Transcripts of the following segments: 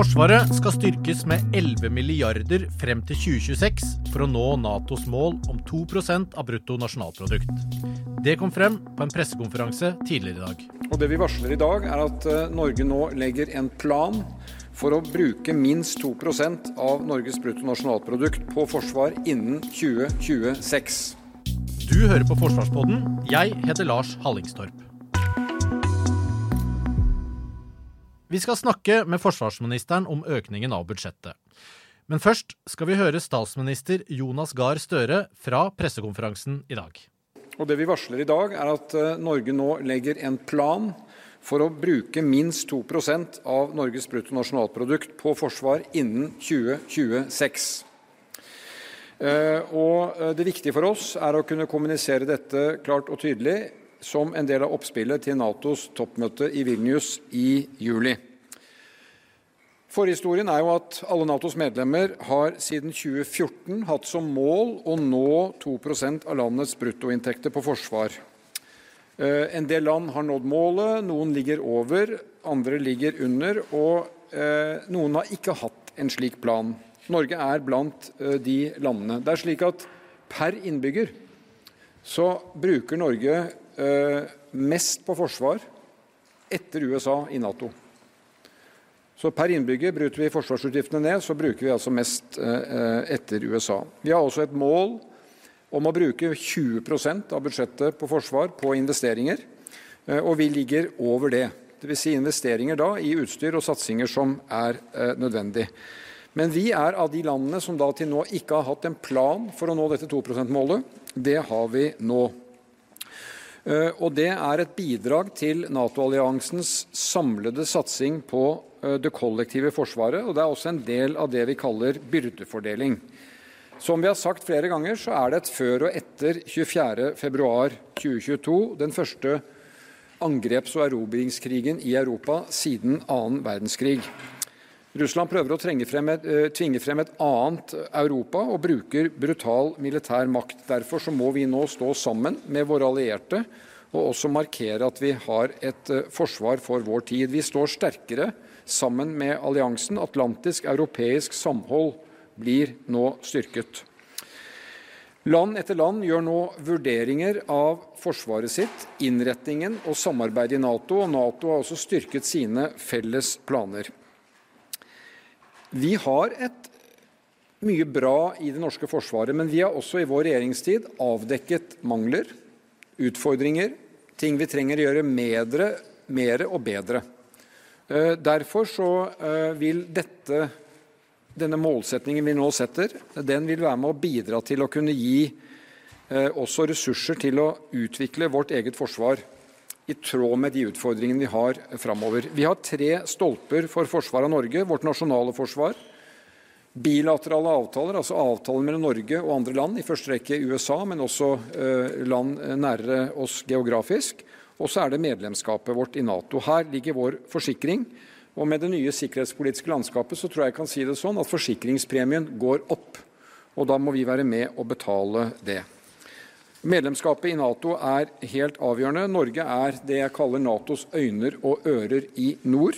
Forsvaret skal styrkes med 11 milliarder frem til 2026 for å nå Natos mål om 2% av brutto nasjonalprodukt. Det kom frem på en pressekonferanse tidligere i dag. Og Det vi varsler i dag, er at eh, Norge nå legger en plan for å bruke minst 2% av Norges brutto nasjonalprodukt på forsvar innen 2026. Du hører på Forsvarspodden. Jeg heter Lars Hallingstorp. Vi skal snakke med forsvarsministeren om økningen av budsjettet. Men først skal vi høre statsminister Jonas Gahr Støre fra pressekonferansen i dag. Og Det vi varsler i dag, er at eh, Norge nå legger en plan for å bruke minst 2% av Norges bruttonasjonalprodukt på forsvar innen 2026. Eh, og eh, Det viktige for oss er å kunne kommunisere dette klart og tydelig som en del av oppspillet til Natos toppmøte i Vilnius i juli. Forhistorien er jo at alle Natos medlemmer har siden 2014 hatt som mål å nå 2% av landets bruttoinntekter på forsvar. Eh, en del land har nådd målet, noen ligger over, andre ligger under, og eh, noen har ikke hatt en slik plan. Norge er blant eh, de landene. Det er slik at per innbygger så bruker Norge mest på forsvar etter USA i Nato. Så Per innbygger bryter vi forsvarsutgiftene ned, så bruker vi altså mest eh, etter USA. Vi har også et mål om å bruke 20% av budsjettet på forsvar på investeringer, eh, og vi ligger over det. Dvs. Si investeringer da i utstyr og satsinger som er nødvendig. Men vi er av de landene som da til nå ikke har hatt en plan for å nå dette 2 %-målet. Det har vi nå. Eh, og Det er et bidrag til Nato-alliansens samlede satsing på eh, det kollektive forsvaret. og Det er også en del av det vi kaller byrdefordeling. Som vi har sagt flere ganger, så er det et før og etter 24.2.2022 den første angreps- og erobringskrigen i Europa siden annen verdenskrig. Russland prøver å frem et, uh, tvinge frem et annet Europa og bruker brutal militær makt. Derfor må vi nå stå sammen med våre allierte og også markere at vi har et uh, forsvar for vår tid. Vi står sterkere sammen med alliansen. Atlantisk europeisk samhold blir nå styrket. Land etter land gjør nå vurderinger av forsvaret sitt, innretningen og samarbeidet i Nato. og Nato har også styrket sine felles planer. Vi har et mye bra i det norske forsvaret, men vi har også i vår regjeringstid avdekket mangler, utfordringer, ting vi trenger å gjøre medre, mer og bedre. Eh, derfor så eh, vil dette, denne målsettingen vi nå setter, den vil være med å bidra til å kunne gi eh, også ressurser til å utvikle vårt eget forsvar i tråd med de utfordringene vi har framover. Vi har tre stolper for forsvaret av Norge. Vårt nasjonale forsvar. Bilaterale avtaler, altså avtaler mellom Norge og andre land, i første rekke USA, men også eh, land nærere oss geografisk. Og så er det medlemskapet vårt i Nato. Her ligger vår forsikring. Og med det nye sikkerhetspolitiske landskapet så tror jeg jeg kan si det sånn at forsikringspremien går opp. Og da må vi være med og betale det. Medlemskapet i Nato er helt avgjørende. Norge er det jeg kaller Natos øyne og ører i nord.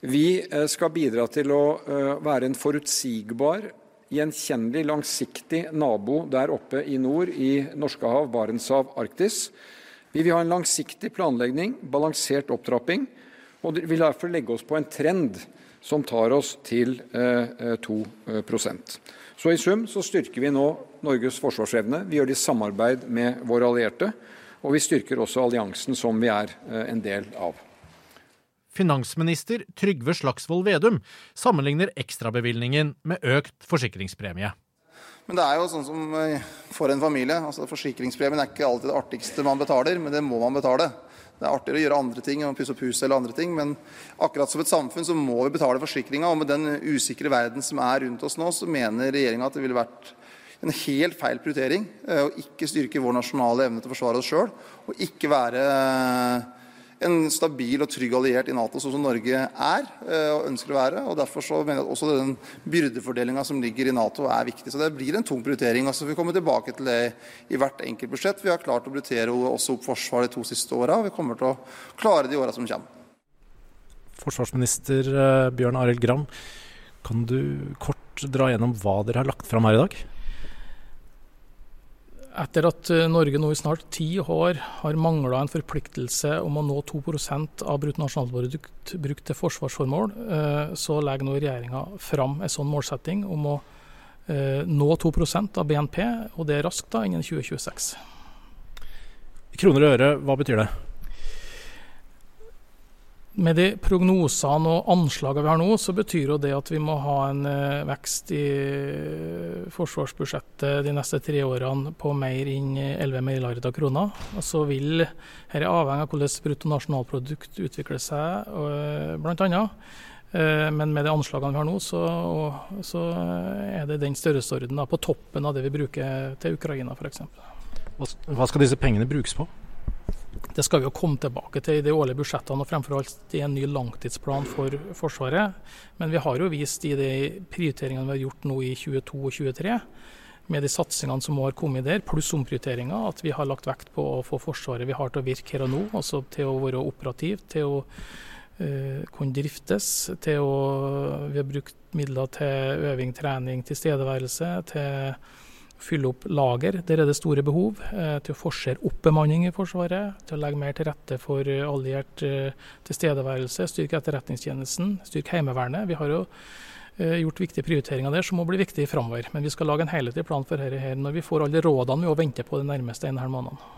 Vi eh, skal bidra til å eh, være en forutsigbar, gjenkjennelig, langsiktig nabo der oppe i nord, i Norskehav, Barentshav, Arktis. Vi vil ha en langsiktig planlegging, balansert opptrapping, og vil derfor legge oss på en trend som tar oss til 2 eh, Så I sum så styrker vi nå Norges forsvarsevne. Vi gjør det i samarbeid med våre allierte. Og vi styrker også alliansen som vi er eh, en del av. Finansminister Trygve Slagsvold Vedum sammenligner ekstrabevilgningen med økt forsikringspremie. Men det er jo sånn som eh, for en familie. altså Forsikringspremien er ikke alltid det artigste man betaler, men det må man betale. Det er artigere å gjøre andre ting, pusse opp huset eller andre ting, men akkurat som et samfunn så må vi betale forsikringa. Og med den usikre verden som er rundt oss nå, så mener regjeringa at det ville vært en helt feil prioritering å ikke styrke vår nasjonale evne til å forsvare oss sjøl, og ikke være en stabil og trygg alliert i Nato, sånn som Norge er og ønsker å være. og Derfor så mener jeg at også den byrdefordelinga som ligger i Nato, er viktig. Så det blir en tung prioritering. Altså, vi kommer tilbake til det i hvert enkelt budsjett. Vi har klart å prioritere også opp Forsvaret de to siste åra, og vi kommer til å klare de åra som kommer. Forsvarsminister Bjørn Arild Gram, kan du kort dra gjennom hva dere har lagt fram her i dag? Etter at Norge nå i snart ti år har mangla en forpliktelse om å nå 2% av bruttonasjonalprodukt brukt til forsvarsformål, så legger nå regjeringa fram en sånn målsetting om å nå 2% av BNP, og det er raskt da innen 2026. I kroner og øre, hva betyr det? Med de prognosene og anslagene vi har nå, så betyr jo det at vi må ha en vekst i forsvarsbudsjettet de neste tre årene på mer enn 11 milliarder kroner. Og så vil Dette avhenge av hvordan bruttonasjonalprodukt utvikler seg, bl.a. Men med de anslagene vi har nå, så, så er det den størrelsesordenen på toppen av det vi bruker til Ukraina f.eks. Hva skal disse pengene brukes på? Det skal vi jo komme tilbake til i de årlige budsjettene og fremfor alt i en ny langtidsplan for Forsvaret. Men vi har jo vist i de prioriteringene vi har gjort nå i 22 og 23, med de satsingene som har kommet der, pluss omprioriteringer, at vi har lagt vekt på å få Forsvaret vi har til å virke her og nå, altså til å være operativt, til å uh, kunne driftes, til å Vi har brukt midler til øving, trening, tilstedeværelse, til fylle opp lager, der er det store behov. Til å forsere opp bemanning i Forsvaret. Til å legge mer til rette for alliert tilstedeværelse. Styrke etterretningstjenesten. Styrke Heimevernet. Vi har jo gjort viktige prioriteringer der som må bli viktige framover. Men vi skal lage en helhetlig plan for dette her når vi får alle rådene vi også venter på de nærmeste en halv månedene.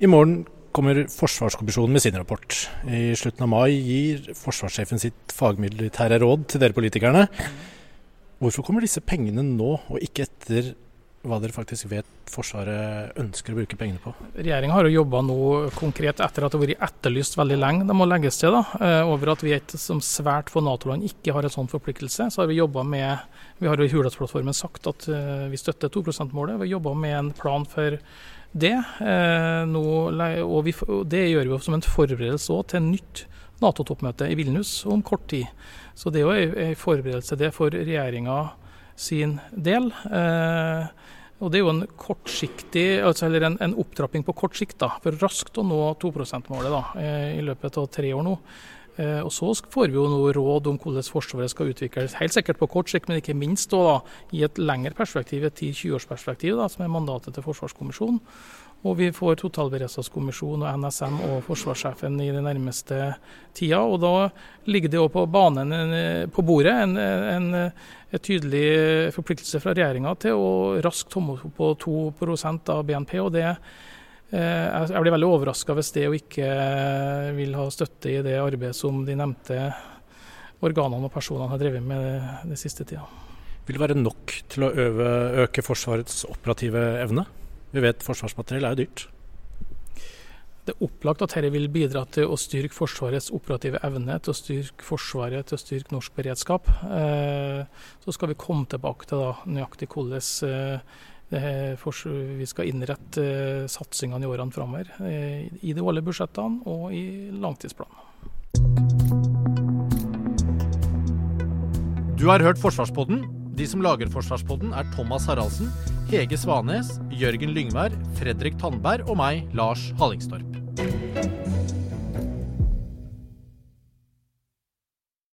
I morgen kommer Forsvarskommisjonen med sin rapport. I slutten av mai gir forsvarssjefen sitt fagmilitære råd til dere politikerne. Hvorfor kommer disse pengene nå, og ikke etter hva dere faktisk vet Forsvaret ønsker å bruke pengene på? Regjeringa har jo jobba nå konkret etter at det har vært etterlyst veldig lenge, det må legges til, da, over at vi et, som svært få Nato-land ikke har en sånn forpliktelse. Så har vi jobba med Vi har jo i Hurdalsplattformen sagt at vi støtter 2 %-målet. Vi har jobba med en plan for det. Nå, og, vi, det gjør vi som en forberedelse til nytt Nato-toppmøte i Vilnius om kort tid. Så det er jo en forberedelse det for regjeringa sin del. Eh, og Det er jo en kortsiktig, altså eller en, en, opptrapping på kort sikt da, for raskt å nå 2 %-målet da, i løpet av tre år nå. Eh, og Så får vi jo noe råd om hvordan Forsvaret skal utvikles, helt sikkert på kort sikt, men ikke minst da, i et lengre perspektiv, et 10-20-årsperspektiv, som er mandatet til Forsvarskommisjonen. Og vi får totalberedskapskommisjonen og NSM og forsvarssjefen i den nærmeste tida. Og da ligger det òg på banen, på bordet, en, en, en tydelig forpliktelse fra regjeringa til å raskt komme opp på 2% av BNP. og det jeg blir veldig overraska hvis det ikke vil ha støtte i det arbeidet som de nevnte organene og personene har drevet med den siste tida. Vil det være nok til å øve, øke Forsvarets operative evne? Vi vet forsvarsmateriell er jo dyrt. Det er opplagt at dette vil bidra til å styrke Forsvarets operative evne, til å styrke Forsvaret, til å styrke norsk beredskap. Så skal vi komme tilbake til da, nøyaktig hvordan vi skal innrette satsingene i årene framover. I de årlige budsjettene og i langtidsplanen. Du har hørt Forsvarspodden. De som lager Forsvarspodden er Thomas Haraldsen, Hege Svanes, Jørgen Lyngvær, Fredrik Tandberg og meg, Lars Hallingstorp.